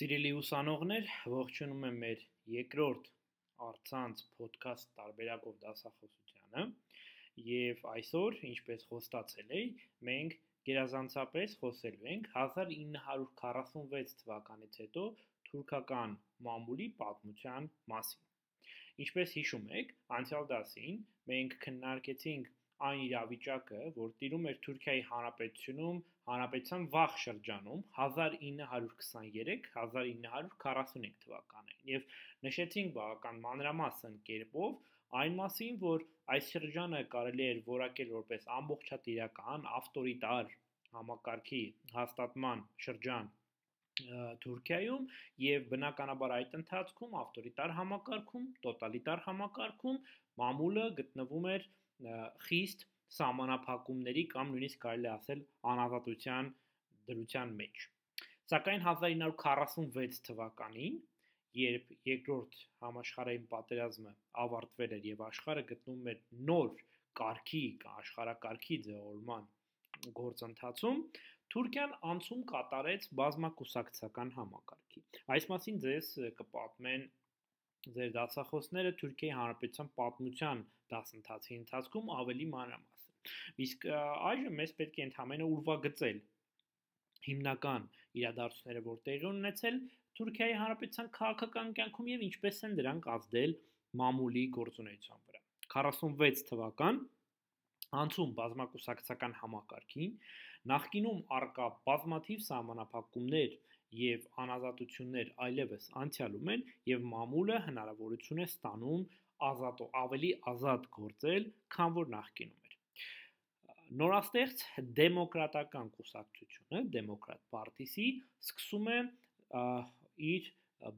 Սիրելի ուսանողներ, ողջունում եմ մեր երկրորդ արցանց ոդքասթ տարբերակով դասախոսությանը եւ այսօր, ինչպես խոստացել էի, մենք գերազանցապես խոսելու ենք 1946 թվականից հետո թուրքական մամուլի պատմության մասին։ Ինչպես հիշում եք, անցյալ դասին մենք քննարկեցինք այն իրավիճակը, որ տիրում էր Թուրքիայի Հանրապետությունում Հանրապետության վաղ շրջանում 1923-1945 թվականներին եւ նշեցինք բավական մանրամասն կերպով այն մասին, որ այս շրջանը կարելի էր որակել որպես ամբողջատիրական ավտորիտար համակարգի հաստատման շրջան Թուրքիայում եւ բնականաբար այդ ընթացքում ավտորիտար համակարգում, տոտալիտար համակարգում մամուլը գտնվում էր խիստ սահմանափակումների կամ նույնիսկ կարելի ասել անազատության դրության մեջ։ Սակայն 1946 թվականին, երբ երկրորդ համաշխարհային պատերազմը ավարտվել էր եւ աշխարհը գտնվում էր նոր կարգի աշխարհակարգի ձևավորման գործընթացում, Թուրքիան անցում կատարեց բազմակուսակցական համակարգի։ Այս մասին ձեզ կպատմեն ձեր դասախոսները Թուրքիայի Հանրապետության պատմության դասընթացի ընթացքում ավելի մանրամասն։ Իսկ այժմ մեզ պետք է ընդհանրապես ուրվագծել հիմնական իրադարձությունները, որ տեղի ունեցել Թուրքիայի Հանրապետության քաղաքական կյանքում եւ ինչպես են դրանք ազդել մամուլի գործունեության վրա։ 46 թվական անցում բազմակուսակցական համակարգին նախկինում արկա բազմաթիվ սահմանափակումներ եւ անազատություններ այլևս անցյալում են եւ մամուլը հնարավորություն է ստանում ազատ ավելի ազատ գործել, քան որ նախկինում էր։ Նորաստեղծ դեմոկրատական կուսակցությունը, Դեմոկրատ պարտիսի, սկսում է իր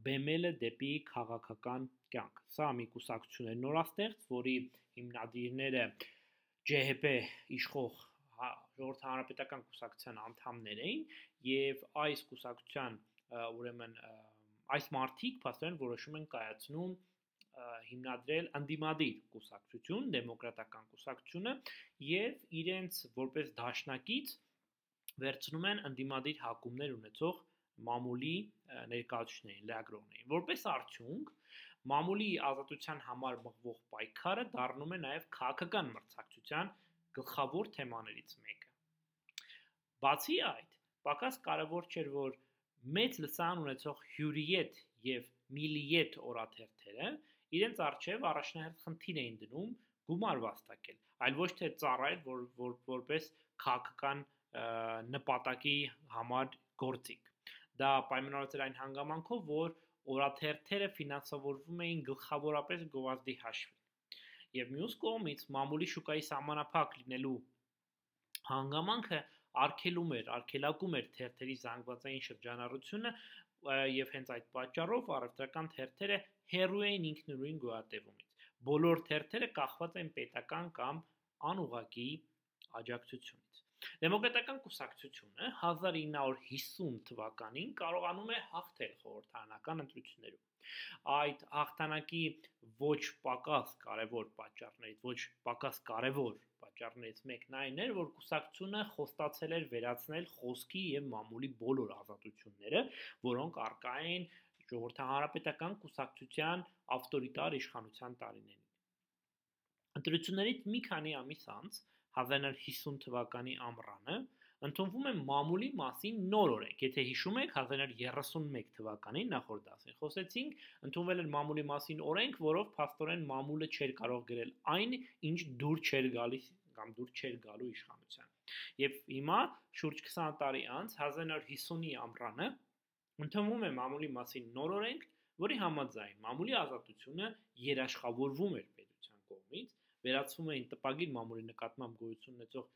բեմելը դեպի քաղաքական կյանք։ Սա մի կուսակցություն է նորաստեղծ, որի հիմնադիրները ջեհեպե իշխող ժողովրդ հանրապետական կուսակցության անդամներ էին եւ այս կուսակցության ուրեմն այս մարտիկ փաստորեն որոշում են կայացնում հիմնադրել անդիմադիր կուսակցություն, դեմոկրատական կուսակցությունը եւ իրենց որպես դաշնակից վերցնում են անդիմադիր հակումներ ունեցող մամուլի ներկայացուցիչներին, լրագրողներին։ Որպես արդյունք մամուլի ազատության համար մղվող պայքարը դառնում է նաև քաղաքական մրցակցության գլխավոր թեմաներից մեկը։ Բացի այդ, պակաս կարևոր չէր, որ մեծ լսան ունեցող հյուրիետ եւ միլիետ օրաթերթերը իրենց արժև առաջնահերթ խնդիր էին դնում գումար վաստակել, այլ ոչ թե ծառայել որ, որ որպես քաղաքական նպատակի համար գործիք։ Դա պայմանավորված էր այն հանգամանքով, որ օրաթերթերը ֆինանսավորվում էին գլխավորապես գովազդի հաշվին։ Եվ մյուս կողմից մամուլի շուկայի սահմանափակ լինելու հանգամանքը արգելում էր, արգելակում էր թերթերի զանգվածային շրջանառությունը եւ հենց այդ պատճառով առևտրական թերթերը հերույ էին ինքնուրույն գոյատևումից։ Բոլոր թերթերը կախված են պետական կամ անուղակի աջակցությունից։ Դեմոկրատական կուսակցությունը 1950 թվականին կարողանում է հաղթել խորհրդարանական ընտրություններում։ Այդ հաղթանակի ոչ պակաս կարևոր պատճառներից, ոչ պակաս կարևոր պատճառներից մեկն այն էր, որ կուսակցությունը խոստացել էր վերացնել խոսքի եւ մամուլի բոլոր ազատությունները, որոնք արկա էին ժողովրդահարապետական կուսակցության ավտորիտար իշխանության տարիներին։ Ընտրություններից մի քանի ամիս անց 1950 թվականի ամռանը ընդունվում է մամուլի մասին նոր օրենք։ Եթե հիշում եք 1931 թվականին նախորդ դասին խոսեցինք, ընդունվել էր մամուլի մասին օրենք, որով փաստորեն մամուլը չէր կարող գրել այն, ինչ դուր չէր գալիս կամ դուր չէր գալու իշխանության։ Եվ հիմա շուրջ 20 տարի անց 1950-ի ամռանը ընդունվում է մամուլի մասին նոր օրենք, որի համաձայն մամուլի ազատությունը երաշխավորվում էր պետության կողմից, վերացվում էին տպագիր մամուլի նկատմամբ գոյություն ունեցող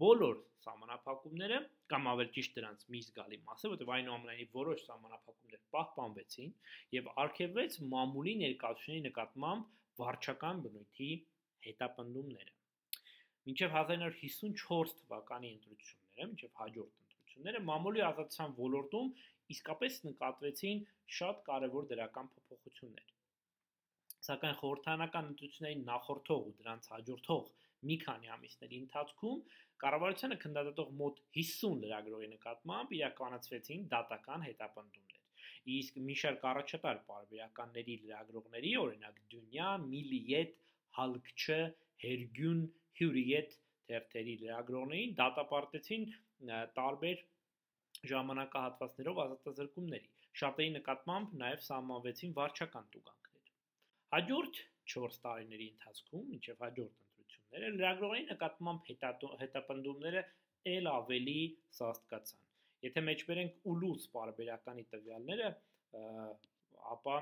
բոլոր սահմանափակումները կամ ավելի ճիշտ դրանց մի զգալի մասը, որտեղ այնուամենայնիվ որոշ սահմանափակումներ պահպանվեցին եւ արգելվեց մամուլի ներկայացուցիչների նկատմամբ վարչական բնույթի հետապնդումները։ Մինչև 1954 թվականի ընտրությունները, մինչև հաջորդ ընտրությունները մամուլի ազատության ոլորտում իսկապես նկատվեցին շատ կարևոր դրական փոփոխություններ։ Սակայն խորհրդանական ընտրությունների նախորդող ու դրանց հաջորդող մի քանի ամիսների ընթացքում կառավարությանը քննադատող մոտ 50 լրագրողի նկատմամբ իրականացվեցին դատական հետապնդումներ։ Իսկ մի շարք առաջատար բարբերականների լրագրողների, օրինակ Դունյա, Միլիետ, Հալկչը, Հերգյուն, Հյուրիետ թերթերի լրագրողներին դատապարտեցին տարբեր ժամանակահատվածներով ազատազրկումների։ Շատերի նկատմամբ նաև սահմանվեցին վարչական տուգանքներ։ Հաջորդ 4 տարիների ընթացքում, մինչև հաջորդ ընտրությունները, լրագրողների նկատմամբ հետապնդումները ել ավելի սաստկացան։ Եթե մեջբերենք ուլուց բարբերականի տվյալները, ապա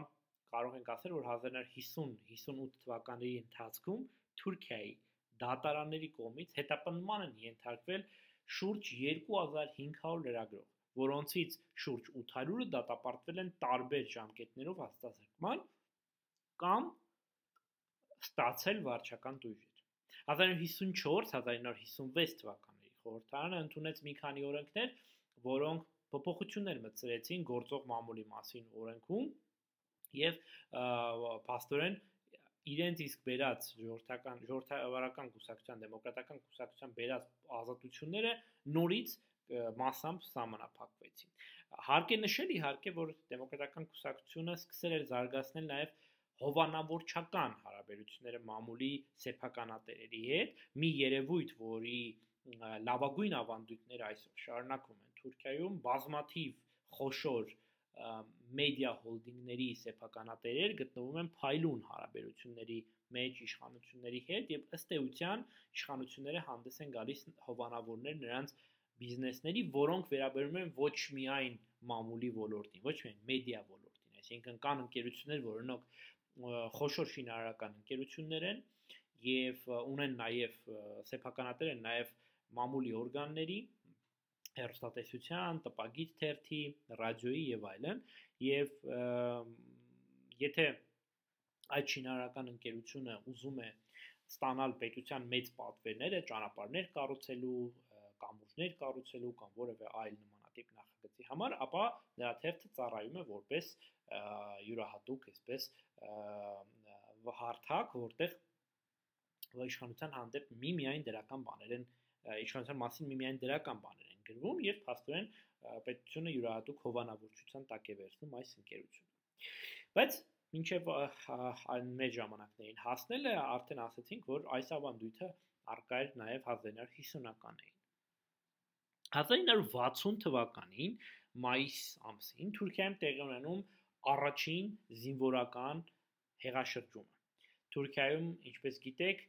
կարող ենք ասել, որ 1950-58 թվականների ընթացքում Թուրքիայի դատարանների կողմից հետապնդման են ենթարկվել շուրջ 2500 լրագրող, որոնցից շուրջ 800-ը դատապարտվել են տարբեր ժամկետներով հաստատման կամ ստացել վարչական տույժեր։ 1954-1956 թվականների խորհրդարանը ընդունեց մի քանի օրենքներ, որոնք փոփոխություններ մտցրեցին գործող մամուլի մասին օրենքում եւ փաստորեն իրենց իսկ բերած ժողովրդական ժողովրդավարական կուսակցության դեմոկրատական կուսակցության բերած ազատությունները նորից massամբ սահմանափակվեցին։ Հարկ է նշել իհարկե, որ դեմոկրատական կուսակցությունը սկսել էր զարգացնել նաև հովանավորչական հարաբերությունները մամուլի սեփականատերերի հետ, մի երևույթ, որի լավագույն ավանդույթները այսօր շարունակվում են Թուրքիայում բազմաթիվ խոշոր մեդիա հոլդինգների սեփականատերեր գտնվում են փայլուն հարաբերությունների մեջ իշխանությունների հետ եւ ըստ էության իշխանությունները հանդես են գալիս հովանավորներ նրանց բիզնեսների, որոնք վերաբերում են ոչ միայն մամուլի ոլորտին, ոչ միայն մեդիա ոլորտին, այսինքն կան ընկերություններ, որոնք խոշոր շինարարական ընկերություններ են եւ ունեն նաեւ սեփականատեր են նաեւ մամուլի օրգանների հերոստատեսության, տպագիր թերթի, ռադիոյի եւ այլն, եւ եթե այդ շինարարական ընկերությունը ուզում է ստանալ պետության մեծ պատվերները, ճանապարհներ կառուցելու, կամուրջներ կառուցելու կամ որևէ այլ նմանատիպ նախագծի համար, ապա նրա թերթը ծառայում է որպես յուրահատուկ, այսպես հարթակ, որտեղ իշխանության հանդեպ միմիայն դրական բաներ են իշխանության մասին միմիայն դրական բաներ են գրվում եւ փաստորեն պետությունը յուրահատուկ հովանավորչության տակ է վերցնում այս ընկերությունը։ Բայց մինչև այն մեր ժամանակներին հասնելը արդեն ասացինք, որ այս ավանդույթը արկա էր նաև 1950-ականներին։ 1960 թվականին մայիս ամսին Թուրքիայում տեղի ունենում առաջին զինվորական հեղաշրջումը։ Թուրքիայում, ինչպես գիտեք,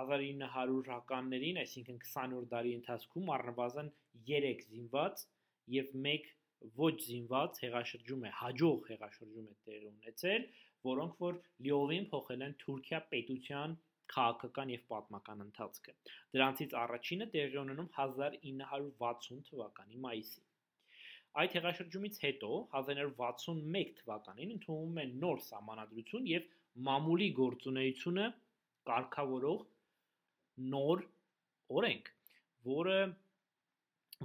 1900-ականներին, այսինքն 20-րդ դարի ընթացքում առնվազն 3 զինված եւ 1 ոչ զինված հեղաշրջում է, հաջող հեղաշրջում է տեղի ունեցել, որոնք որ լիովին փոխել են Թուրքիա պետության քաղաքական եւ պատմական ընթացքը։ Դրանցից առաջինը տեղի ունենում 1960 թվականի մայիսին։ Այդ հեղաշրջումից հետո 1961 թվականին ընդունվում է նոր սահմանադրություն եւ մամուլի գործունեությունը կարգավորող նոր օրենք, որը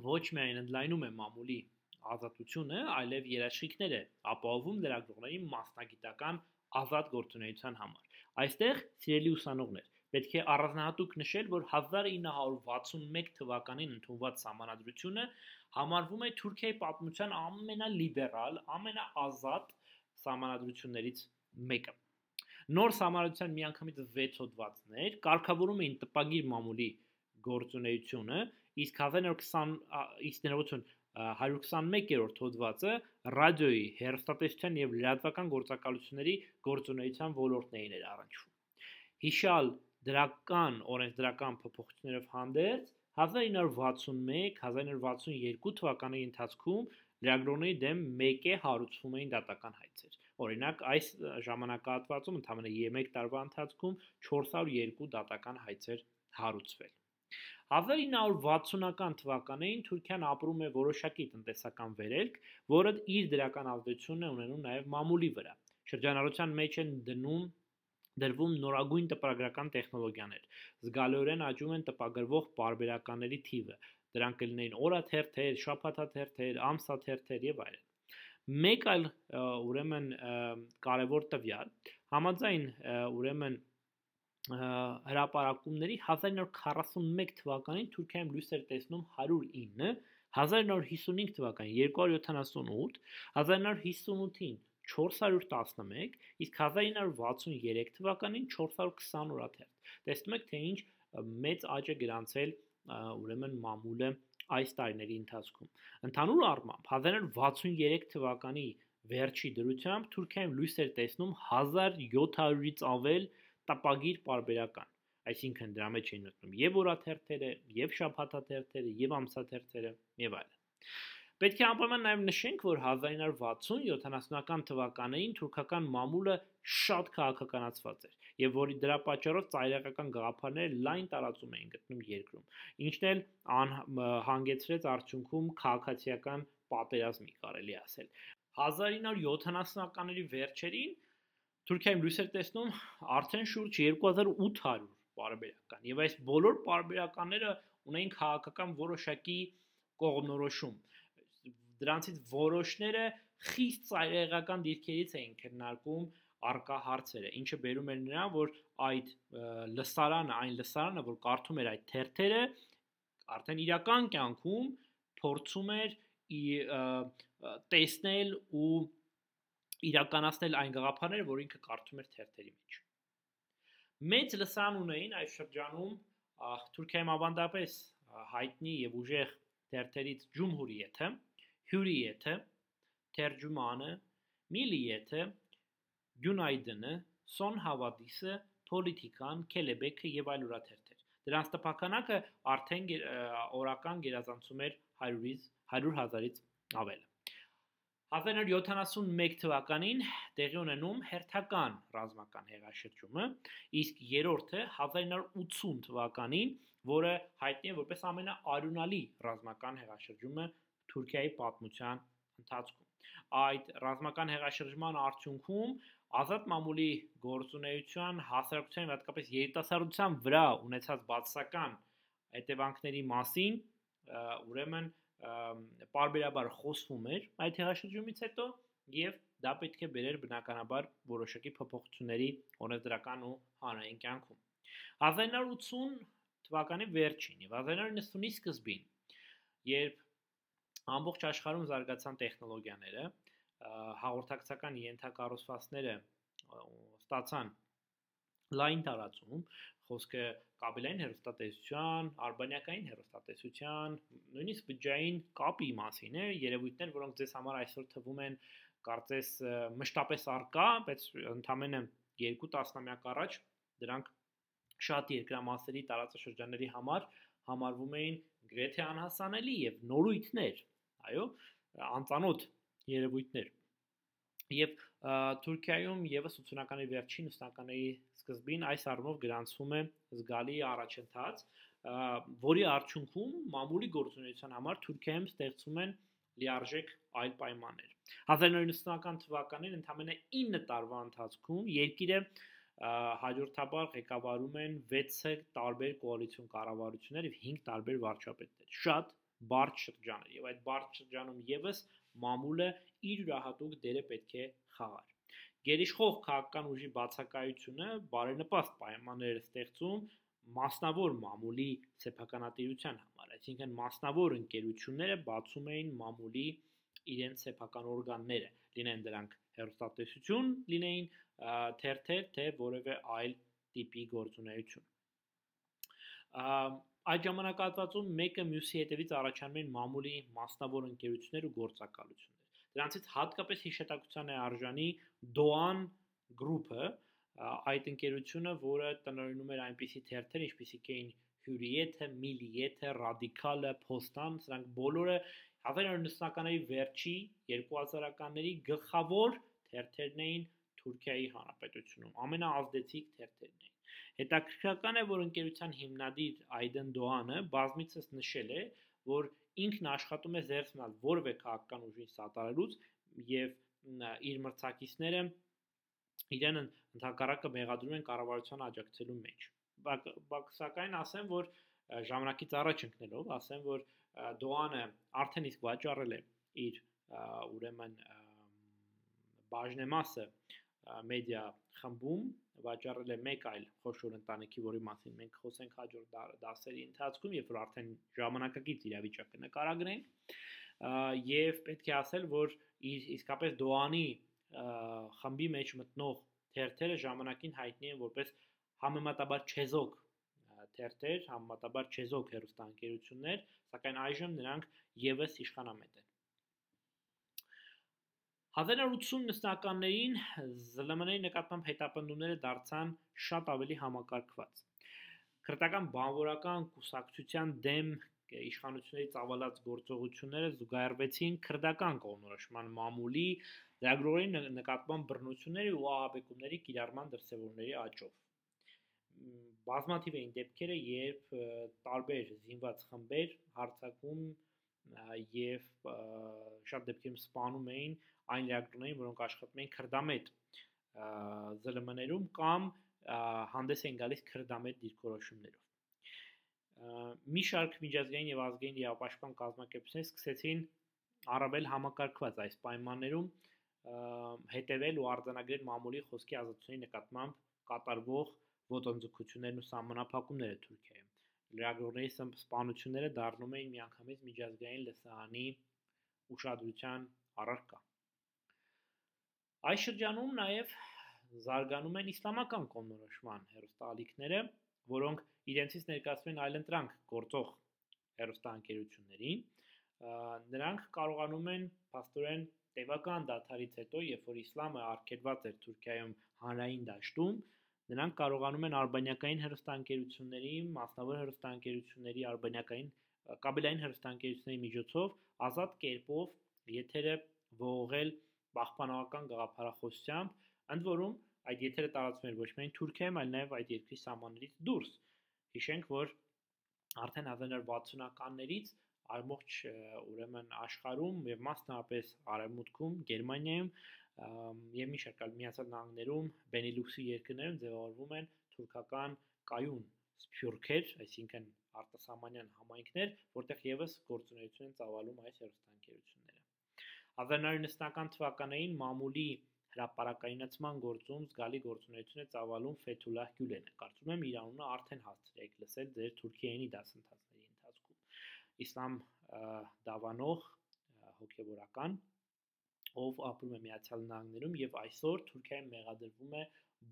ոչ միայն ընդլայնում է մամուլի ազատությունը, այլև երաշխիքներ է ապահովում լրագրողների մասնագիտական ազատ գործունեության համար։ Այստեղ, սիրելի ուսանողներ, պետք է առանձնահատուկ նշել, որ 1961 թվականին ընդունված համանadrությունը համարվում է Թուրքիայի պատմության ամենալիբերալ, ամենաազատ համանadrություններից մեկը։ Նոր համարության միանգամից 6 հոդվածներ կարգավորում էին տպագիր մամուլի գործունեությունը, իսկ 1920 իսկ ներողություն 121-րդ հոդվածը ռադիոյի, հեռուստատեսության եւ լրատվական գործակալությունների գործունեության ոլորտներին էր առնչվում։ Հիշալ դրական օրենսդրական փոփոխություններով հանդերձ 1961-1962 թվականի ընթացքում լրագրողների դեմ մեկ է հարուցվում էին դատական հայցեր։ Օրինակ, այս ժամանակահատվածում ընդամենը 3 տարվա ընթացքում 402 դատական հայցեր հարուցվել։ 1960-ական թվականներին Թուրքիան ապրում է որոշակի տնտեսական վերելք, որը իր դրական ազդեցությունն է ունենում նաև մամուլի վրա։ Շրջանառության մեջ են դնում դրվում նորագույն տպագրական տեխնոլոգիաներ։ Զգալիորեն աճում են տպագրվող բարբերականների թիվը։ Դրանք կլինեին օրաթերթեր, շաբաթաթերթեր, ամսաթերթեր եւ այլն։ Մեկ այլ ուրեմն կարևոր տվյալ համաձայն ուրեմն հրապարակումների 1941 թվականին Թուրքիայում լույս էր տեսնում 109 1955 թվականին 278, 1958-ին 411, իսկ 1963 թվականին 420 օրաթերթ։ Տեսնում եք, թե ինչ մեծ աճ է գրանցել ուրեմն մամուլը այս տարիների ընթացքում։ Ընդհանուր առմամբ 1963 թվականի վերջի դրությամբ Թուրքիայում լույս էր տեսնում 1700-ից ավել տապագիր պարբերական այսինքն դրա մեջ էին մտնում եւ օրաթերթերը, եւ շաբաթաթերթերը, եւ ամսաթերթերը եւ այլն։ Պետք է անպայման նաև նշենք, որ 1960-70-ական թվականներին թուրքական մամուլը շատ քաղաքականացված էր եւ որի դրա պատճառով ծայրահեղական գաղափարները լայն տարածում էին գտնում երկրում, ինչն էլ հանգեցրեց արդյունքում քաղաքացիական պատերազմի կարելի ասել։ 1970-ականների վերջերին Թուրքիայում լույս էր տեսնում արդեն շուրջ 2800 պարբերական եւ այս բոլոր պարբերականները ունեին քաղաքական որոշակի կողմնորոշում դրանցից որոշները խիստ ծայրահեղական դիրքերից էին քննարկում արկա հարցերը, ինչը բերում էր նրան, որ այդ լսարանը, այն լսարանը, որ կարդում էր այդ թերթերը, արդեն իրական կյանքում փորձում էր տեսնել ու իրականացնել այն գաղափարները, որ ինքը կարդում էր թերթերի մեջ։ Մեծ լսան ունեին այս շրջանում Թուրքիայում ավանդապես հայտնի եւ ուժեղ թերթերից Ջումհուրիեթը, Հյուրիեթը, Թերջումանը, Միլիեթը, Գյունայդնը, Սոն Հավադիսը, Պոլիտիկան, Քելեբեքը եւ այլ ուրաթերթեր։ Դրանց տպականակը արդեն օրական գերազանցում էր 100-ից 100 հազարից ավել։ 1971 թվականին տեղի ունենում հերթական ռազմական հեղաշրջումը, իսկ երրորդը 1980 թվականին, որը հայտնի է որպես ամենաարյունալի ռազմական հեղաշրջումը Թուրքիայի պատմության ընթացքում։ Այդ ռազմական հեղաշրջման արդյունքում ազատ մամուլի գործունեության հասարակության հատկապես երիտասարդության վրա ունեցած բացասական հետևանքների մասին ուրեմն պարբերաբար խոսվում էր այդ հեղաշրջումից հետո եւ դա պետք է բերեր բնականաբար որոշակի փոփոխությունների օրենսդրական ու հանրային կյանքում 1980 թվականի վերջին եւ 1990-ի սկզբին երբ ամբողջ աշխարհում զարգացան տեխնոլոգիաները, հաղորդակցական ենթակառուցվածքները ստացան լայն տարածում, խոսքը կաբելային հեռուստատեսության, արբանյակային հեռուստատեսության, նույնիսկ բջջային կապի մասին է, երևույթներ, որոնք ձեզ համար այսօր թվում են կարծես մշտապես արկա, բայց ընդամենը 2 տասնամյակ առաջ դրանք շատ երկրամասերի տարածաշրջանների համար համարվում էին գրեթե անհասանելի եւ նորույթներ այո, անծանոթ երևույթներ։ Եվ Թուրքիայում եւս 80-ականների վերջին 90-ականների սկզբին այս առումով գրանցվում է զգալի առաջընթաց, որի արդյունքում մամուլի գործունեության համար Թուրքիայում ստեղծում են լիարժեք այլ պայմաններ։ 1990-ական թվականին ընդամենը 9 տարվա ընթացքում երկիրը հաջորդաբար ղեկավարում են 6 տարբեր կոալիցիոն կառավարություններ եւ 5 տարբեր վարչապետներ։ Շատ բարդ շրջան էր եւ այդ բարդ շրջանում եւս մամուլը իր յուրահատուկ դերը պետք է խաղար։ Գերիշխող քաղաքական ուժի բացակայությունը բարենպաստ պայմաններ է ստեղծում մասնավոր մամուլի սեփականատիրության համար, այսինքն մասնավոր ընկերությունները բացում էին մամուլի իրենց սեփական օրգանները, լինեն դրանք հերոստատեսություն, լինեին թերթեր, թե որևէ այլ տիպի գործունեություն Այդ ժամանակահատվածում մեկը մյուսի հետևից առաջանում են մամուլի մասնավոր ընկերություններ ու գործակալություններ։ Դրանցից հատկապես հիշատակության է արժանի Doan Group-ը, այդ ընկերությունը, որը տնօրինում էր այնպիսի թերթեր, ինչպիսիք էին Hürriyet-ը, Milliyet-ը, Radical-ը, Postan, սրանք բոլորը 1990-ականների վերջի 2000-ականների գլխավոր թերթերն էին Թուրքիայի Հանրապետությունում, ամենաազդեցիկ թերթերն էին։ Հետաքրքրական է, որ ընկերության հիմնադիր Այդեն Դոանը բազմիցս նշել է, որ ինքն աշխատում է զերծ մնալ որևէ քաղաքական ուժին սատարելուց եւ իր մրցակիցները իրեն ընդհակառակը մեղադրում են կառավարության աջակցելու մեջ։ Բայց սակայն ասեմ, որ ժամանակից առաջ ընկնելով, ասեմ, որ Դոանը արդեն իսկ վաճառել է իր ուրեմն բաժնեմասը մեդիա խմբում վաճառել է մեկ այլ խոշոր ընտանիքի, որի մասին մենք խոսենք հաջորդ դասերի ընթացքում, երբ որ արդեն ժամանակակից իրավիճակը նկարագրենք, եւ պետք է ասել, որ իսկապես Դոանի խմբի մեջ մտնող թերթերը ժամանակին հայտնի են որպես համեմատաբար չեզոք թերթեր, համեմատաբար չեզոք հերոստանգերություններ, սակայն այժմ նրանք եւս իշխանամետ են։ 1980 նստականներին ԶԼՄ-ների նկատմամբ հետապնդումները դարձան շատ ավելի համակարգված։ Քրտական բանվորական կուսակցության դեմ իշխանությունների ծավալած գործողությունները զուգահեռվեցին քրդական կողմնորոշման մամուլի լագրորի նկատմամբ բռնությունների ու ահաբեկումների կիրառման դրսևորումների աճով։ Բազմաթիվ էին դեպքերը, երբ տարբեր զինված խմբեր հարցակում եւ շատ դեպքերում սպանում էին այն լրագրողներին, որոնք աշխատում էին քրդամետ ԶԼՄ-ներում կամ հանդես էին գալիս քրդամետ դիրքորոշումներով։ Մի շարք միջազգային եւ ազգային իրավապաշտպան կազմակերպություններ սկսեցին առավել համակարգված այս պայմաններում հետևել ու արձանագրել մամուլի խոսքի ազատությունների նկատմամբ կատարվող ոտնձգություններն ու սահմանափակումները Թուրքիայում։ Լրագրողների սպանությունները դառնում էին միանգամից միջազգային լսարանի ուշադրության առարկա։ Այս շրջանում նաև զարգանում են իսլամական կողմնորոշման հերոստալիքները, որոնք իրենցից ներկայացնում են այլընտրանք գործող հերոստանգերություններին, նրանք կարողանում են փաստորեն տևական դադարից հետո, երբ որ իսլամը արգելված էր Թուրքիայում հանրային դաշտում, նրանք կարողանում են արբանյակային հերոստանգերությունների, մասնավոր հերոստանգերությունների, արբանյակային կաբելային հերոստանգերությունների միջոցով ազատ կերպով եթերը ողողել պահպանողական գաղափարախոսությամբ, ընդ որում այդ եթերը տարածվում էր ոչ միայն Թուրքիայում, այլ նաև այդ երկրի սահմաններից դուրս։ Հիշենք, որ արդեն 1960-ականներից արմողջ ուրեմն աշխարհում եւ մասնավորապես արևմուտքում, Գերմանիայում եւ մի շարք այլ միացյալ նահանգներում, Բենիլուքսի երկրներում ձևավորվում են թուրքական կայուն սփյուռքեր, այսինքն արտասահմանյան համայնքներ, որտեղ եւս գործունեություն են ծավալում այս հերոստանգերությունները։ 1990-ական թվականներին մամուլի հրապարակայնացման գործում զգալի գործունեություն է ծավալում Ֆեթուլահ Գյուլենը։ Կարծում եմ իր անունը արդեն հասցրեք լսել ձեր Թուրքիայինի դասընթացների ընթացքում։ Իսլամ դավանող հոգևորական, ով ապրում է Միացյալ Նահանգներում եւ այսօր Թուրքիայում մեղադրվում է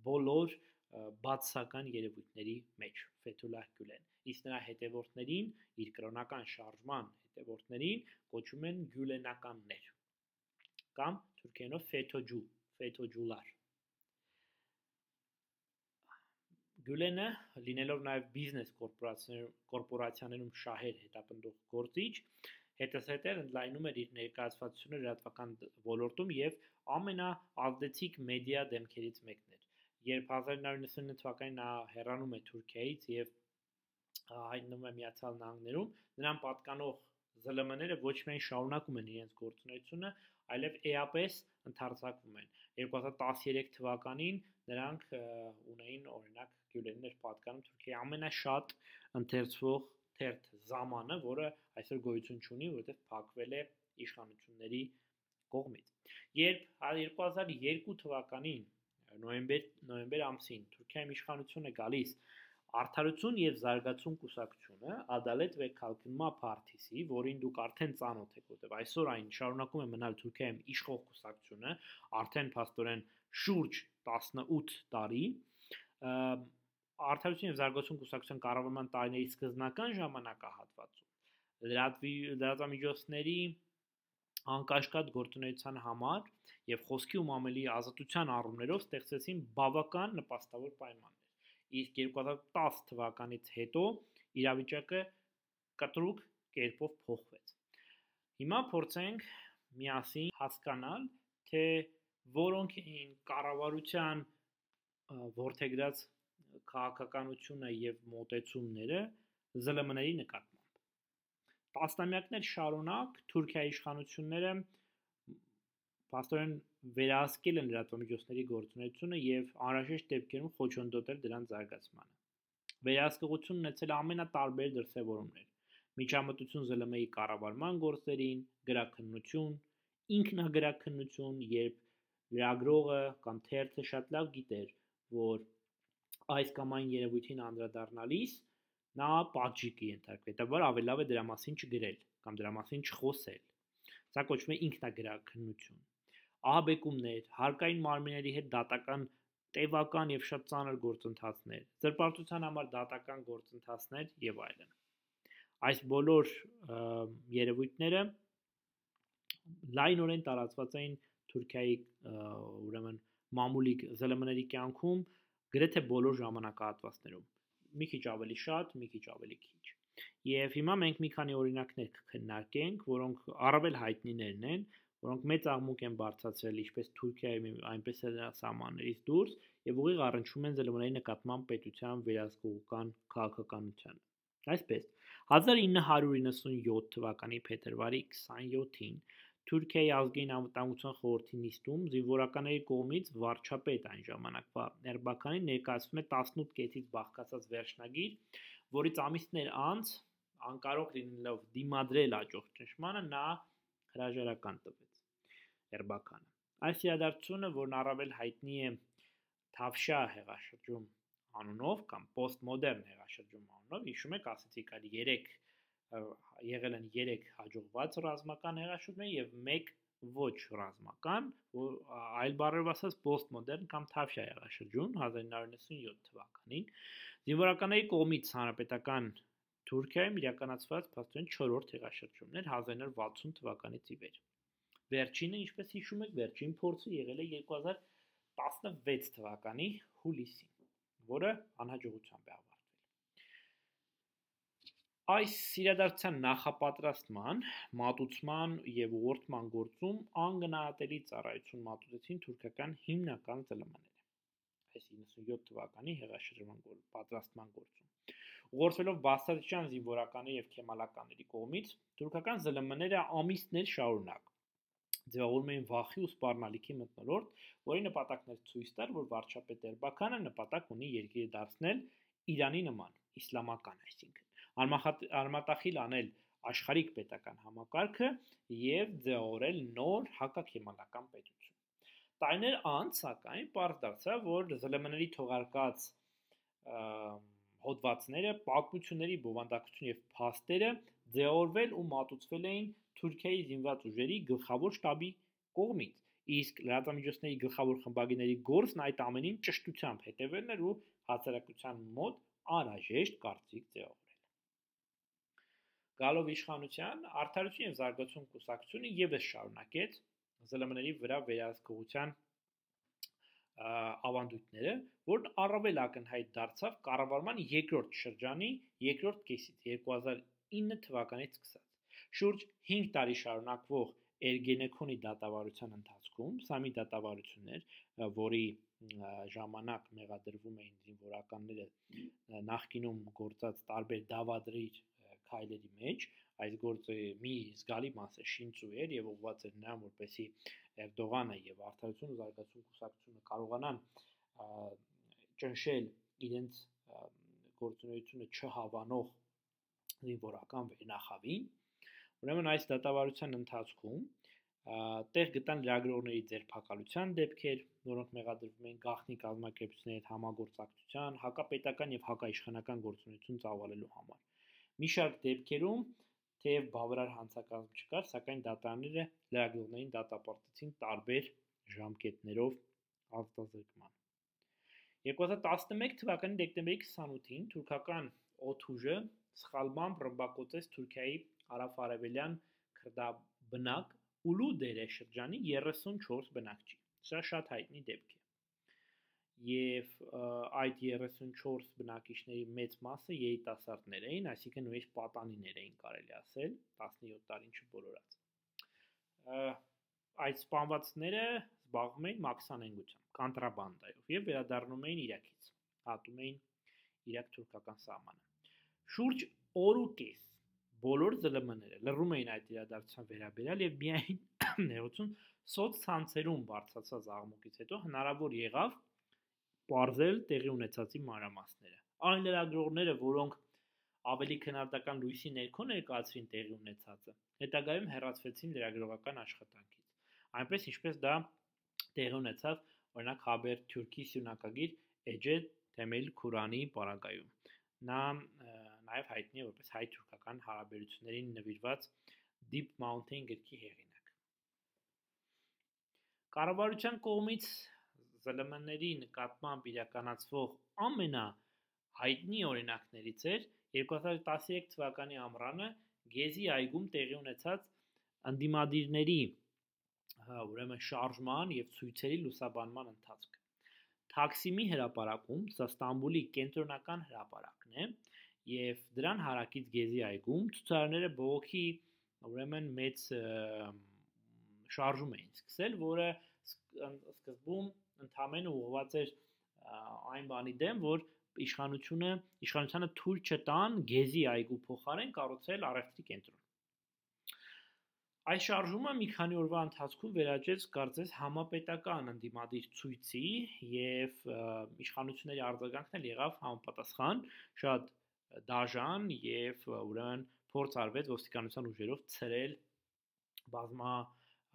բոլոր բացական երևույթների մեջ Ֆեթուլահ Գյուլեն։ Իսկ նրա հետևորդներին, իր կրոնական շարժման հետևորդներին կոչում են գյուլենականներ կամ թուրքերենով ֆեթոջու, ֆեթոջուլար։ Գյուլենը լինելով նաև բիզնես կորպորացիաներում շահեր հետապնդող գործիչ, հետսհետեր ընդլայնում էր իր ներկայացվածությունը լրատվական ոլորտում եւ ամենաազդեցիկ մեդիա դեմքերից մեկն էր։ Երբ 1999 թվականին նա հեռանում է Թուրքիայից եւ հայտնվում է Միացյալ Նահանգներում, նրան պատկանող ԶԼՄ-ները ոչ միայն շարունակում են իրենց գործունեությունը, այլև էապես ընդարձակվում են։ 2013 թվականին նրանք ունեին օրինակ գյուլերներ պատկանում Թուրքիայի ամենաշատ ընթերցվող թերթ Զամանը, որը այսօր գոյություն չունի, որովհետև փակվել է իշխանությունների կողմից։ Երբ 2002 թվականին նոյեմբեր նոյեմբեր ամսին Թուրքիայում իշխանություն է գալիս Արդարություն եւ զարգացում կուսակցությունը Ադալետ və Kalkınma Partisi, որին դուք արդեն ծանոթ եք, որտեղ այսօր այն շարունակում է մնալ Թուրքիայում իշխող կուսակցությունը, արդեն փաստորեն շուրջ 18 տարի, Արդարություն եւ զարգացում կուսակցության կառավարման տարիների սկզբնական ժամանակահատվածում լրատվի լրատվամիջոցների անկաշկատ գործունեության համար եւ խոսքի ու մամելի ազատության առումներով ստեղծեցին բավական նպաստավոր պայմաններ։ Իսկ 2010 թվականից հետո իրավիճակը կտրուկ կերպով փոխվեց։ Հիմա փորձենք միասին հասկանալ, թե որոնք էին կառավարության որթեգրած քաղաքականությունը եւ մոտեցումները ԶԼՄ-ների նկատմամբ։ Տասնամյակներ շարունակ Թուրքիայի իշխանությունները փաստորեն վերահսկել են լրատվամիջոցների գործունեությունը եւ անհրաժեշտ դեպքերում խոչընդոտել դրանց զարգացմանը։ Վերահսկողություն ունեցել ամենատարբեր դրսևորումներ՝ միջամտություն ԶԼՄ-ի կառավարման գործերին, գրաքննություն, ինքնագրաքննություն, երբ լրագրողը կամ թերթը շատ լավ գիտեր, որ այս կամ այն երևույթին անդրադառնալիս նա պատժի կենթարկվի, հետաբար ավելի լավ է դրա մասին չգրել կամ դրա մասին չխոսել։ Սա կոչվում է ինքնագրաքննություն։ Ահաբեկումներ, հարկային մարմինների հետ դատական տևական եւ շատ ծանր գործընթացներ, զրպարտության համար դատական գործընթացներ եւ այլն։ Այս բոլոր երևույթները լայնորեն տարածված էին Թուրքիայի ուրեմն մամուլիկ ԶԼՄ-ների կյանքում գրեթե բոլոր ժամանակահատվածներում։ Մի քիչ ավելի շատ, մի քիչ ավելի քիչ։ Եվ հիմա մենք մի քանի օրինակներ կքննարկենք, որոնք առավել հայտնիներն են, որոնք մեծ աղմուկ են բարձրացրել ինչպես Թուրքիայի, այնպես էլ սահմաններից դուրս եւ ուղիղ առնչվում են ԶԼՄ-ների նկատմամբ պետության վերահսկողական քաղաքականությանը։ Այսպես 1997 թվականի փետրվարի 27-ին Թուրքիայի ազգային անվտանգության խորհրդի նիստում զինվորականների կողմից վարչապետ այն ժամանակվա Էրբականին ներկայացվում է 18 կետից բաղկացած վերջնագիր, որից ամիսներ անց անկարող լինելով դիմադրել աջող ճնշմանը նա հրաժարական տվեց Էրբականը։ Այս իրադարձությունը, որն առավել հայտնի է Թավշա հեղաշրջում անունով կամ պոստմոդեռն հեղաշրջում անունով, հիշում եք, ասացիք այլ 3 եղել են 3 հաջողված ռազմական հեղաշրջումներ եւ 1 ոչ ռազմական, այլ բառերով ասած պոստմոդեռն կամ թավշյա հեղաշրջում 1997 թվականին զինվորականների կողմից հանրապետական Թուրքիայում իրականացված փաստորեն 4-րդ հեղաշրջումներ 1960 թվականից ի վեր։ Վերջինը, ինչպես հիշում եք, վերջին փորձը եղել է 2016 թվականի հուլիսին, որը անհաջողությամբ է Այս իրադարձության նախապատրաստման, մատուցման եւ ուղղորդման գործում անգնահատելի ծառայություն մատուցեցին թուրքական հիմնական ԶԼՄ-ները։ Այս 97 թվականի հեղաշրջման գոր պատրաստման գործում։ Ուղղորդվելով բաստատիչյան զինվորականի եւ քեմալականների կողմից, թուրքական ԶԼՄ-ները ամիսներ շարունակ ձևավորում էին վախի ու սպառնալիքի մտնոլորտ, որի նպատակն էր ցույց տալ, որ վարչապետ Էրբականը նպատակ ունի երկիրը դարձնել Իրանի նման, իսլամական, այսինքն արմատախիլ անել աշխարհիկ պետական համակարգը եւ ձեւորել նոր հակաքեմալական պետություն։ Տարիներ անց, սակայն, պարզ դարձավ, որ ԶԼՄ-ների թողարկած հոդվածները, պատմությունների բովանդակություն եւ փաստերը ձեւորվել ու մատուցվել էին Թուրքիայի զինված ուժերի գլխավոր շտաբի կողմից իսկ լրատվամիջոցների գլխավոր խմբագիրների գործն այդ ամենին ճշտությամբ հետևելն էր ու հասարակության մոտ անհրաժեշտ կարծիք ձևով Գալով իշխանության, Արդարություն եւ զարգացում կուսակցությունը եւս շարունակեց ԶԼՄ-ների վրա վերահսկողության ավանդույթները, որն առավել ակնհայտ դարձավ կառավարման երկրորդ շրջանի երկրորդ կեսից 2009 թվականից սկսած։ Շուրջ 5 տարի շարունակվող Էրգենեքոնի դատավարության ընթացքում, սա մի դատավարություն էր, որի ժամանակ մեղադրվում էին զինվորականները նախկինում գործած տարբեր դավադրիչ քայլերի մեջ այս գործը մի զգալի մասը շինծու էր եւ ուղղված էր նրան որպեսի Էրդողանը եւ Արդարություն ու զարգացում կուսակցությունը կարողանան ճնշել իրենց գործունեությունը չհավանող զինվորական վերնախավին ուրեմն այս դատավարության ընթացքում տեղ գտան լրագրողների ձերբակալության դեպքեր, որոնք մեղադրվում էին գաղտնի կազմակերպությունների հետ համագործակցության, հակապետական եւ հակաիշխանական գործունեություն ծավալելու համար։ Մի շարք դեպքերում թեև բավարար հանցակազմ չկար, սակայն դատարանները լրագրողներին դատապարտեցին տարբեր ժամկետներով ազատազրկման։ 2011 թվականի դեկտեմբերի 28-ին թուրքական օթուժը սխալմամբ ռմբակոծեց Թուրքիայի հարավ-արևելյան քրդաբնակ Ուլուդերե շրջանի 34 բնակչի։ Սա շատ հայտնի դեպք է եւ այդ 34 բնակիչների մեծ մասը երիտասարդներ էին, այսինքն նույնիսկ պատանիներ էին կարելի ասել, 17 տարին չբոլորած։ Այդ սպանվածները զբաղվում էին մաքսանենգությամբ, կոնտրաբանդայով եւ վերադառնում էին Իրաքից, հատում էին Իրաք-թուրքական սահմանը։ Շուրջ օր ու կես բոլոր ԶԼՄ-ները լռում էին այդ իրադարձության վերաբերյալ եւ միայն ներողություն սոցցանցերում բարձրացած աղմուկից հետո հնարավոր եղավ ողրզել տեղի ունեցածի մանրամասները։ Այն լրագրողները, որոնք ավելի քննադատական լույսի ներքո ներկայացրին տեղի ունեցածը, հետագայում հեռացվեցին լրագրողական աշխատանքից։ Այնպես ինչպես դա տեղի ունեցավ օրինակ Haber Թուրքի սյունակագիր Ece Temel Kurani պարագայում։ Նա նաև հայտնի է որպես հայ-թուրքական հարաբերություններին նվիրված Deep Mountain գրքի հեղինակ։ Կառավարության կողմից ԶԼՄ-ների նկատմամբ իրականացվող ամենա հայտնի օրինակներից էր 2013 թվականի ամռանը Գեզի այգում տեղի ունեցած անդիմադիրների ուրեմն շարժման եւ ցույցերի լուսաբանման ընթացքը։ Թաքսիմի հրապարակում, սա Ստամբուլի կենտրոնական հրապարակն է, եւ դրան հարակից Գեզի այգում ցուցարարները բողոքի ուրեմն մեծ շարժում էին սկսել, որը սկզբում ընդհանրապես ուղղված էր այն բանի դեմ, որ իշխանությունը իշխանությանը թույլ չտան Գեզի այգու փոխարեն կառուցել առևտրի կենտրոն։ Այս շարժումը մի քանի օրվա ընթացքում վերաճեց կարծես համապետական ընդդիմադիր ցույցի եւ իշխանությունների արձագանքն էլ եղավ համապատասխան, շատ դաժան եւ ուրեմն փորձ արվեց ոստիկանության ուժերով ցրել բազմա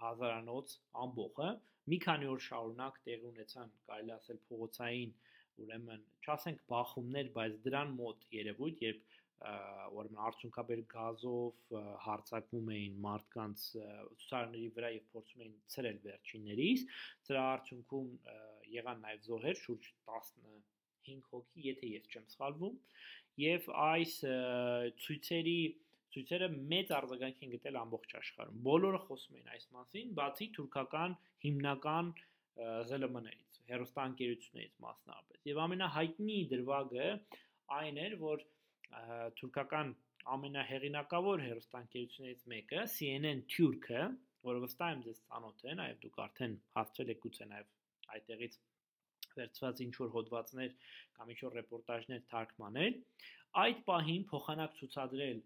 հազարանոց ամբողը մի քանի օր շարունակ տեղի ունեցան կարելի ասել փողոցային ուրեմն չասենք բախումներ, բայց դրան մոտ երևույթ, երբ ուրեմն արդյունքաբեր գազով հարցակվում էին մարդկանց ցուցարների վրա եւ փորձում էին ցրել վերջիններից, դրա արդյունքում եղան նաեւ զոհեր, շուրջ 15 հոգի, եթե ես չեմ սխալվում, եւ այս ցույցերի ցույցերը մեծ արձագանք են գտել ամբողջ աշխարհում։ Բոլորը խոսում են այս մասին, բացի թուրքական հիմնական ԶԼՄ-ներից հերոստանգերություններից մասնավորապես։ Եվ ամենահայտնի դրվագը այն էր, որ թուրքական ամենահեղինակավոր հերոստանգերություններից մեկը CNN Թուրքը, որը վստահ եմ ձեզ ծանոթ է, նաև դուք արդեն հասցրել եք գուցե նաև այդտեղից վերցված ինչ որ հոդվածներ կամ ինչ որ ռեպորտաժներ թարգմանել, այդ պահին փոխանակ ցուցադրել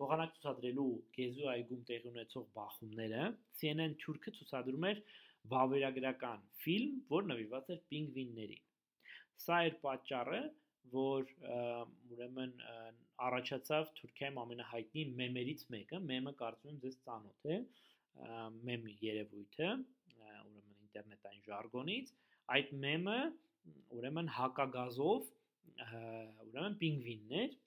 փոխանակ ցուցադրելու Գեզու այգում տեղի ունեցող բախումները CNN Թուրքը ցուցադրում էր վավերագրական ֆիլմ, որ նվիրված էր պինգվիններին։ Սա էր պատճառը, որ ուրեմն առաջացավ Թուրքիայում ամենահայտնի մեմերից մեկը, մեմը կարծում եմ ձեզ ծանոթ է, մեմի երևույթը, ուրեմն ինտերնետային ժարգոնից, այդ մեմը ուրեմն հակագազով ուրեմն պինգվիններ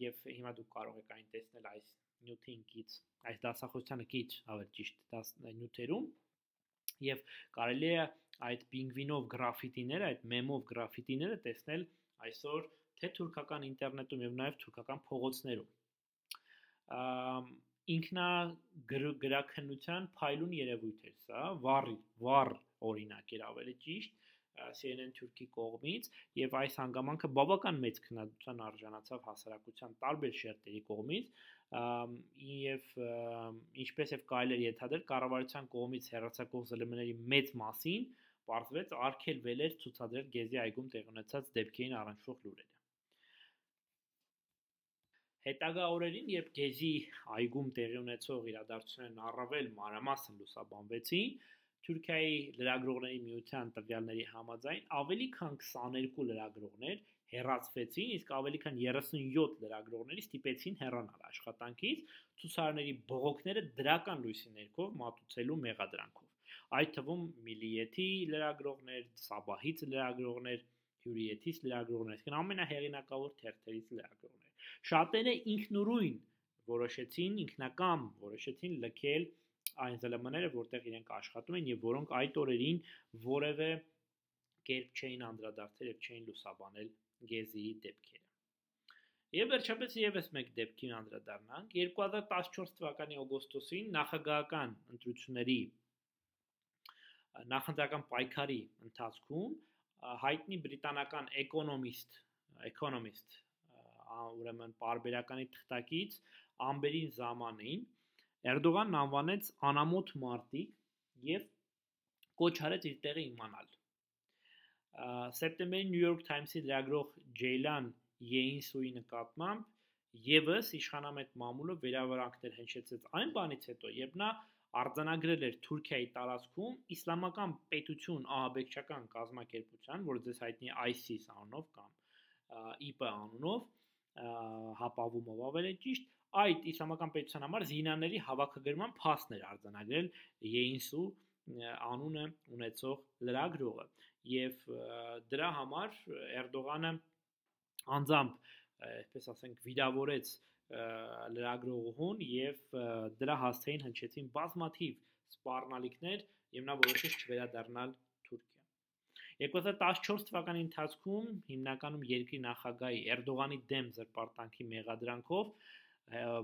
եւ հիմա դուք կարող եք այն տեսնել այս նյութին կից այս դասախոսությանը կից ավելի ճիշտ նյութերում եւ կարելի է այդ պինգվինով գրաֆիտիները, այդ մեմով գրաֆիտիները տեսնել այսօր թե թուրքական ինտերնետում եւ նաեւ թուրքական փողոցներում։ Ինքնա գրաքննության փայլուն երևույթ էր սա, վառի, վառ օրինակ էր ավելի ճիշտ CNN Թուրքի կողմից եւ այս հանգամանքը բավական մեծ քննադատության արժանացավ հասարակության տարբեր շերտերի կողմից եւ ինչպես եւ կարելի է ենթադրել կառավարության կողմից հերացակող ԶԼՄ-ների մեծ մասին պարզվեց արգելվել էր ցուցադրել Գեզի այգում տեղ ունեցած դեպքերին առնչվող լուրերը։ Հետագա օրերին, երբ Գեզի այգում տեղի ունեցող իրադարձություններն առավել մանրամասն լուսաբանվեցին, Թուրքիայի լրագրողների միության տվյալների համաձայն ավելի քան 22 լրագրողներ հեռացվեցին, իսկ ավելի քան 37 լրագրողների ստիպեցին հեռանալ աշխատանքից ցուցարարների բողոքները դրական լույսի ներքո մատուցելու մեղադրանքով։ Այդ թվում Միլիեթի լրագրողներ, Սաբահից լրագրողներ, Հյուրիեթից լրագրողներ, այսինքն ամենահեղինակավոր թերթերից լրագրողներ։ Շատերը ինքնուրույն որոշեցին ինքնակամ որոշեցին լքել այն ԶԼՄ-ները, որտեղ իրենք աշխատում են եւ որոնք այդ օրերին որևէ կերպ չէին անդրադարձել եւ չէին լուսաբանել Գեզիի դեպքերը։ Եվ վերջապես եւս մեկ դեպքին անդրադառնանք. 2014 թվականի օգոստոսին նախագահական ընտրությունների նախընտրական պայքարի ընթացքում հայտնի բրիտանական էկոնոմիստ էկոնոմիստ ուրեմն պարբերականի թղթակից Ամբերին Զամանին Էրդողանն անվանեց անամոթ մարտիկ եւ կոչ արեց իր տեղը իմանալ։ Սեպտեմբերի New York Times-ի լրագրող Ջեյլան Յեինսուի նկատմամբ եւս իշխանամետ մամուլը վերավրանքներ հնչեցեց այն բանից հետո, երբ նա արձանագրել էր Թուրքիայի տարածքում իսլամական պետություն ահաբեկչական կազմակերպության, որը ձեզ հայտնի ISIS անունով կամ IP անունով, հապավումով ավելի ճիշտ, այդ իսլամական պետության համար զինաների հավաքագրման փաստն էր արձանագրել Յեինսու անունը ունեցող լրագրողը եւ դրա համար Էրդողանը անձամբ այսպես ասենք վիրավորեց լրագրողուն եւ դրա հասցեին հնչեցին բազմաթիվ սպառնալիքներ եւ նա որոշեց չվերադառնալ Թուրքիա 2014 թվականի ընթացքում հիմնականում երկրի նախագահի Էրդողանի դեմ զրպարտանքի մեղադրանքով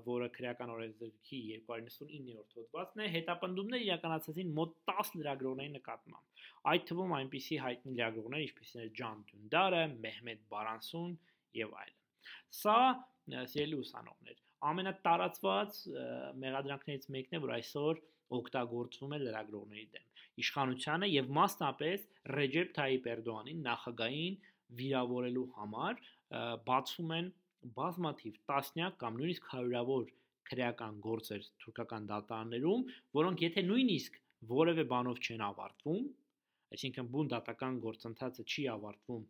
որը քրեական օրենսգրքի 299-րդ հոդվածն է, հետապնդումներ իրականացեցին մոտ 10 լրագրողների նկատմամբ։ Այդ թվում այնպիսի հայտնի լրագրողներ, ինչպիսին են Ջան Դունդարը, Մեհմեդ Բարանսուն եւ այլն։ Սա սիրելի ուսանողներ, ամենատարածված մեղադրանքներից մեկն է, որ այսօր օգտագործվում է լրագրողների դեմ։ Իշխանությանը եւ մասնապես Ռեջեփ Թայիպ Էրդողանին նախագահային վիրավորելու համար բացում են բազմաթիվ տասնյակ կամ նույնիսկ հարյուրավոր քրեական գործեր թուրքական դատարաններում, որոնք եթե նույնիսկ որևէ բանով չեն ավարտվում, այսինքն բուն դատական գործընթացը չի ավարտվում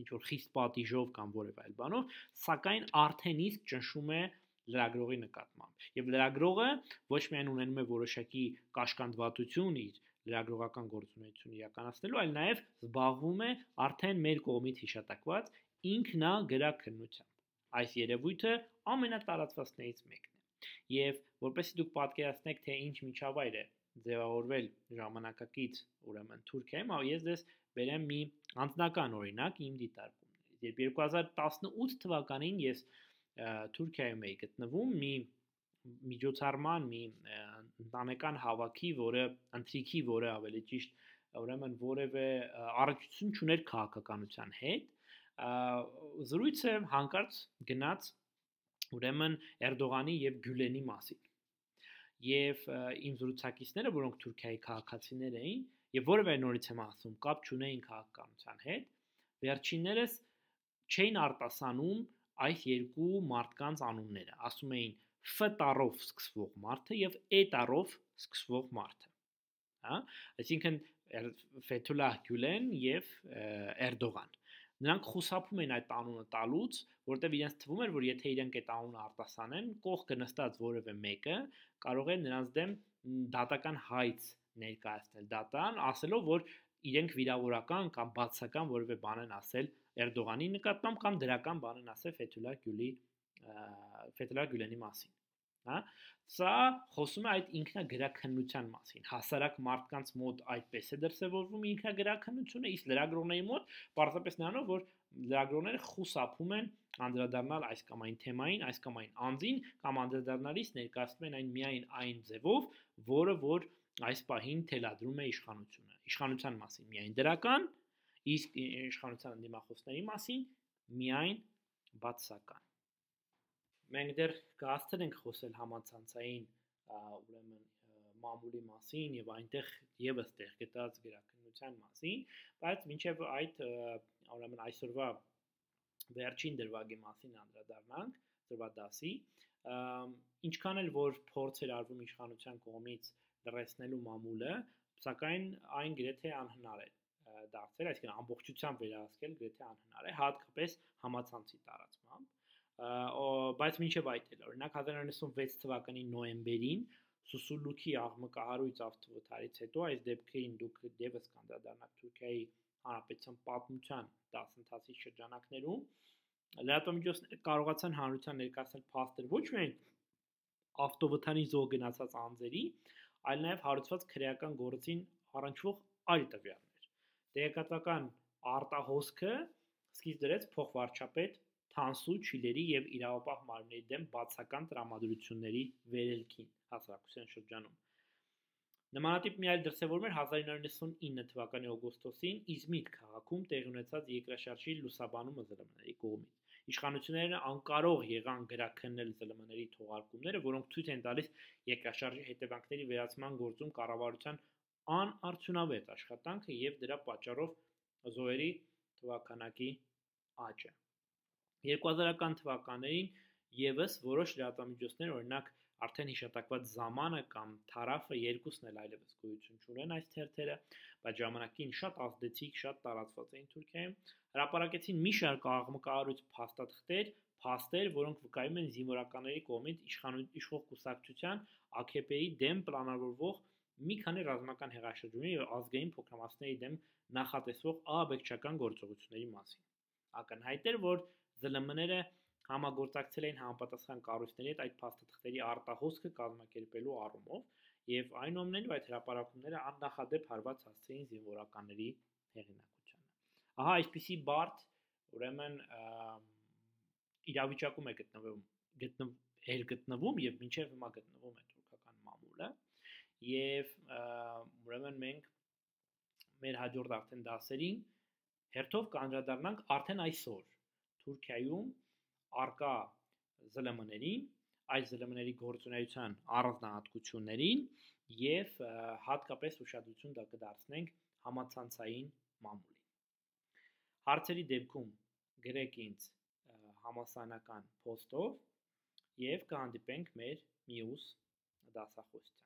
ինչ որ խիստ պատիժով կամ որևէ այլ բանով, սակայն արդեն իսկ ճնշում է լրագրողի նկատմամբ։ Եվ լրագրողը ոչ միայն ունենում է որոշակի կաշկանդվածություն իր լրագրողական գործունեությունը իրականացնելու, այլ նաև զբաղվում է արդեն մեր կողմից հիշատակված ինքնագրաքննությամբ այս երևույթը ամենատարածվածներից մեկն է։ Եվ որպեսզի դուք պատկերացնեք, թե ինչ միջավայր է ձևավորվել ժամանակակից ուրեմն Թուրքիայում, ես դες բերեմ մի անձնական օրինակ իմ դիտարկումներից։ Երբ 2018 թվականին ես Թուրքիայում էի գտնվում մի միջոցառման մի ընտանեկան հավաքի, որը ընթրիքի, որը ավելի ճիշտ ուրեմն որևէ առողջություն չուներ քաղաքականության հետ զրույցը հանկարծ գնաց ուրեմն Էրդողանի եւ Գյուլենի մասին։ Եվ իմ զրուցակիցները, որոնք Թուրքիայի քաղաքացիներ էին, եւ որևէ նորից եմ ասում, կապ չունեին քաղաքականության հետ, վերջիններս չէին արտասանում այս երկու մարդկանց անունները։ Ասում էին Ֆ տառով սկսվող մարդը եւ E տառով սկսվող մարդը։ Հա? Այսինքն Ֆեթուլահ Գյուլեն եւ Էրդողան նրանք խուսափում են այդ անունը տալուց, որտեվ իրենց թվում էր, որ եթե իրենք այդ անունը արտասանեն, կողքը նստած որևէ մեկը կարող է նրանց դեմ դատական հայց ներկայացնել դատան, ասելով, որ իրենք վիրավորական կամ բացական որևէ բան են ասել Էրդողանի նկատմամբ կամ դրական բան են ասել Ֆեթուլա Գյուլի Ֆեթուլա Գյուլենի մասին հա սա խոսում է այդ ինքնագրաքննության մասին հասարակ մարդկանց մոտ այդպես է դրսևորվում ինքնագրաքննությունը իսկ լրագրողների մոտ պարզապես նրանով որ լրագրողները խուսափում են անդրադառնալ այս կամ այն թեմային այս կամ այն անձին կամ անդրադառնալիս ներկայացնում են այն միայն այն ձևով որը որ այս պահին թելադրում է իշխանությունը իշխանության մասին միայն դրական իսկ իշխանության դիմախոսների մասին միայն բացական մենք դեռ կհասցնենք խոսել համացանցային ուրեմն մամուլի մասին եւ այնտեղ եւս տեղ գտած գրականության մասին, բայց մինչեւ այդ ուրեմն այսօրվա վերջին դրվագի մասին անդրադառնանք, դրվա դասի, ինչքան էլ որ փորձ էր արվում իշխանության կողմից լրացնելու մամուլը, սակայն այն գրեթե անհնար է դարձել, այսինքն ամբողջությամբ վերահսկել գրեթե անհնար է, հատկապես համացանցի տարածմամբ բայց մինչև այդ էլ օրինակ 1996 թվականի նոեմբերին Սուսուլուքի աղմկահարույց ավտովթարից հետո այս դեպքերին դուք դեպս կանդրադառնաք Թուրքիայի հանրապետության պատմության դասընթացի շրջանակներում լրատվամիջոցները կարողացան հանրության ներկայացնել փաստեր ոչ միայն ավտովթարի զոհ գնացած անձերի, այլ նաև հարուցված քրեական գործին առնչվող այլ տվյալներ։ Տեղեկատվական արտահոսքը սկիզբ դրեց փոխվարչապետ Թանսու Չիլերի եւ իրավապահ մարմինների դեմ բացական տրամադրությունների վերելքին հասարակության շրջանում։ Նմանատիպ մի այլ դրսևորում էր 1999 թվականի օգոստոսին Իզմիտ քաղաքում տեղի ունեցած երկրաշարժի լուսաբանումը ԶԼՄ-ների կողմից։ Իշխանությունները անկարող եղան գրաքննել ԶԼՄ-ների թողարկումները, որոնք ցույց են տալիս երկրաշարժի հետևանքների վերացման գործում կառավարության անարդյունավետ աշխատանքը եւ դրա պատճառով զոհերի թվականակի աճը։ 2000-ական թվականներին եւս որոշ լրատվամիջոցներ, օրինակ արդեն հիշատակված Զամանը կամ Թարաֆը երկուսն էլ այլևս գոյություն չունեն այս թերթերը, բայց ժամանակին շատ ազդեցիկ, շատ տարածված էին Թուրքիայում, հրապարակեցին մի շարք աղմկահարույց փաստաթղթեր, փաստեր, որոնք վկայում են զինվորականների կողմից իշխող կուսակցության AKP-ի դեմ պլանավորվող մի քանի ռազմական հեղաշրջումների եւ ազգային փոքրամասնների դեմ նախատեսվող ահաբեկչական գործողությունների մասին։ Ակնհայտ էր, որ ԶԼՄ-ները համագործակցել էին համապատասխան կառույցների հետ այդ փաստաթղթերի արտահոսքը կազմակերպելու առումով եւ այնուամենայնիվ այդ հրապարակումները աննախադեպ հարված հասցեին զինվորականների հեղինակությանը։ Ահա այսպիսի բարդ ուրեմն իրավիճակում է գտնվում գտնվում էր գտնվում եւ մինչեւ հիմա գտնվում է թուրքական մամուլը եւ ուրեմն մենք մեր հաջորդ արդեն դասերին հերթով կանդրադառնանք արդեն այսօր Թուրքիայում արկա ԶԼՄ-ներին, այս ԶԼՄ-ների գործունեության առանձնահատկություններին եւ հատկապես ուշադրություն դա կդարձնենք համացանցային մամուլին։ Հարցերի դեպքում գրեք ինձ համասանական post-ով եւ կհանդիպենք մեր մյուս դասախոսության